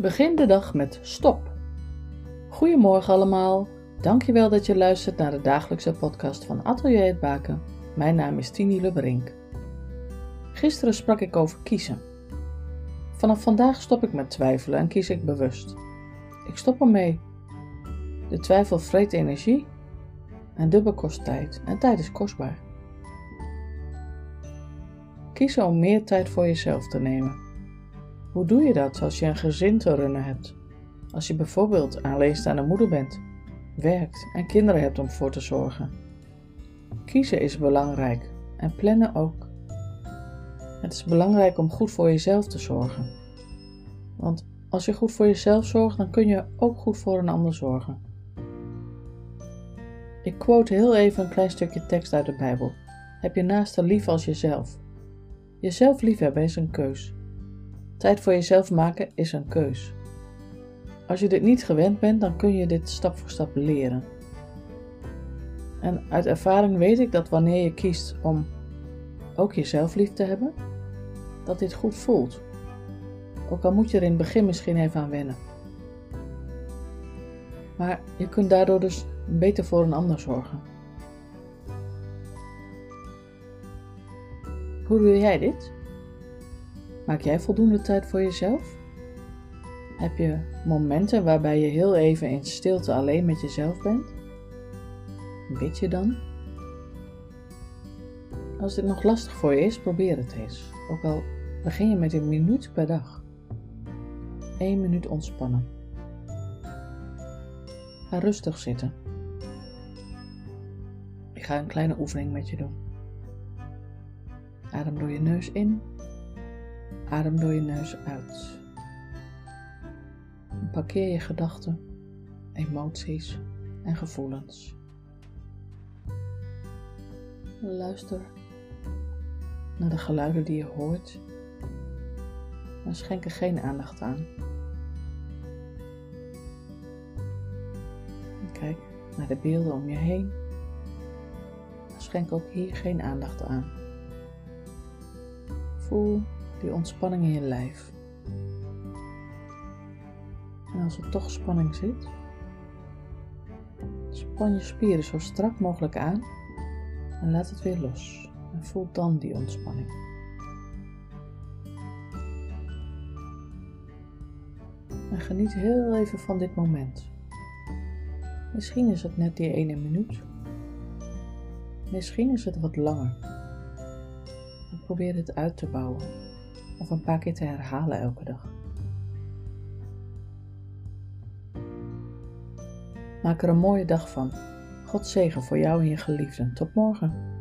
Begin de dag met stop. Goedemorgen allemaal. Dankjewel dat je luistert naar de dagelijkse podcast van Atelier het Baken. Mijn naam is Tini Lebrink. Gisteren sprak ik over kiezen. Vanaf vandaag stop ik met twijfelen en kies ik bewust. Ik stop ermee. De twijfel vreet energie en dubbel kost tijd en tijd is kostbaar. Kiezen om meer tijd voor jezelf te nemen. Hoe doe je dat als je een gezin te runnen hebt? Als je bijvoorbeeld alleenstaande moeder bent, werkt en kinderen hebt om voor te zorgen. Kiezen is belangrijk en plannen ook. Het is belangrijk om goed voor jezelf te zorgen. Want als je goed voor jezelf zorgt, dan kun je ook goed voor een ander zorgen. Ik quote heel even een klein stukje tekst uit de Bijbel. Heb je naaste lief als jezelf. Jezelf liefhebben is een keus. Tijd voor jezelf maken is een keus. Als je dit niet gewend bent, dan kun je dit stap voor stap leren. En uit ervaring weet ik dat wanneer je kiest om ook jezelf lief te hebben, dat dit goed voelt. Ook al moet je er in het begin misschien even aan wennen. Maar je kunt daardoor dus beter voor een ander zorgen. Hoe doe jij dit? Maak jij voldoende tijd voor jezelf? Heb je momenten waarbij je heel even in stilte alleen met jezelf bent? Bid je dan? Als dit nog lastig voor je is, probeer het eens. Ook al begin je met een minuut per dag. Eén minuut ontspannen. Ga rustig zitten. Ik ga een kleine oefening met je doen. Adem door je neus in Adem door je neus uit. parkeer je gedachten, emoties en gevoelens. Luister naar de geluiden die je hoort, maar schenk er geen aandacht aan. Kijk naar de beelden om je heen, schenk ook hier geen aandacht aan. Voel die ontspanning in je lijf. En als er toch spanning zit, span je spieren zo strak mogelijk aan en laat het weer los. En voel dan die ontspanning. En geniet heel even van dit moment. Misschien is het net die ene minuut. Misschien is het wat langer. probeer het uit te bouwen of een paar keer te herhalen elke dag. Maak er een mooie dag van. God zegen voor jou en je geliefden. Tot morgen.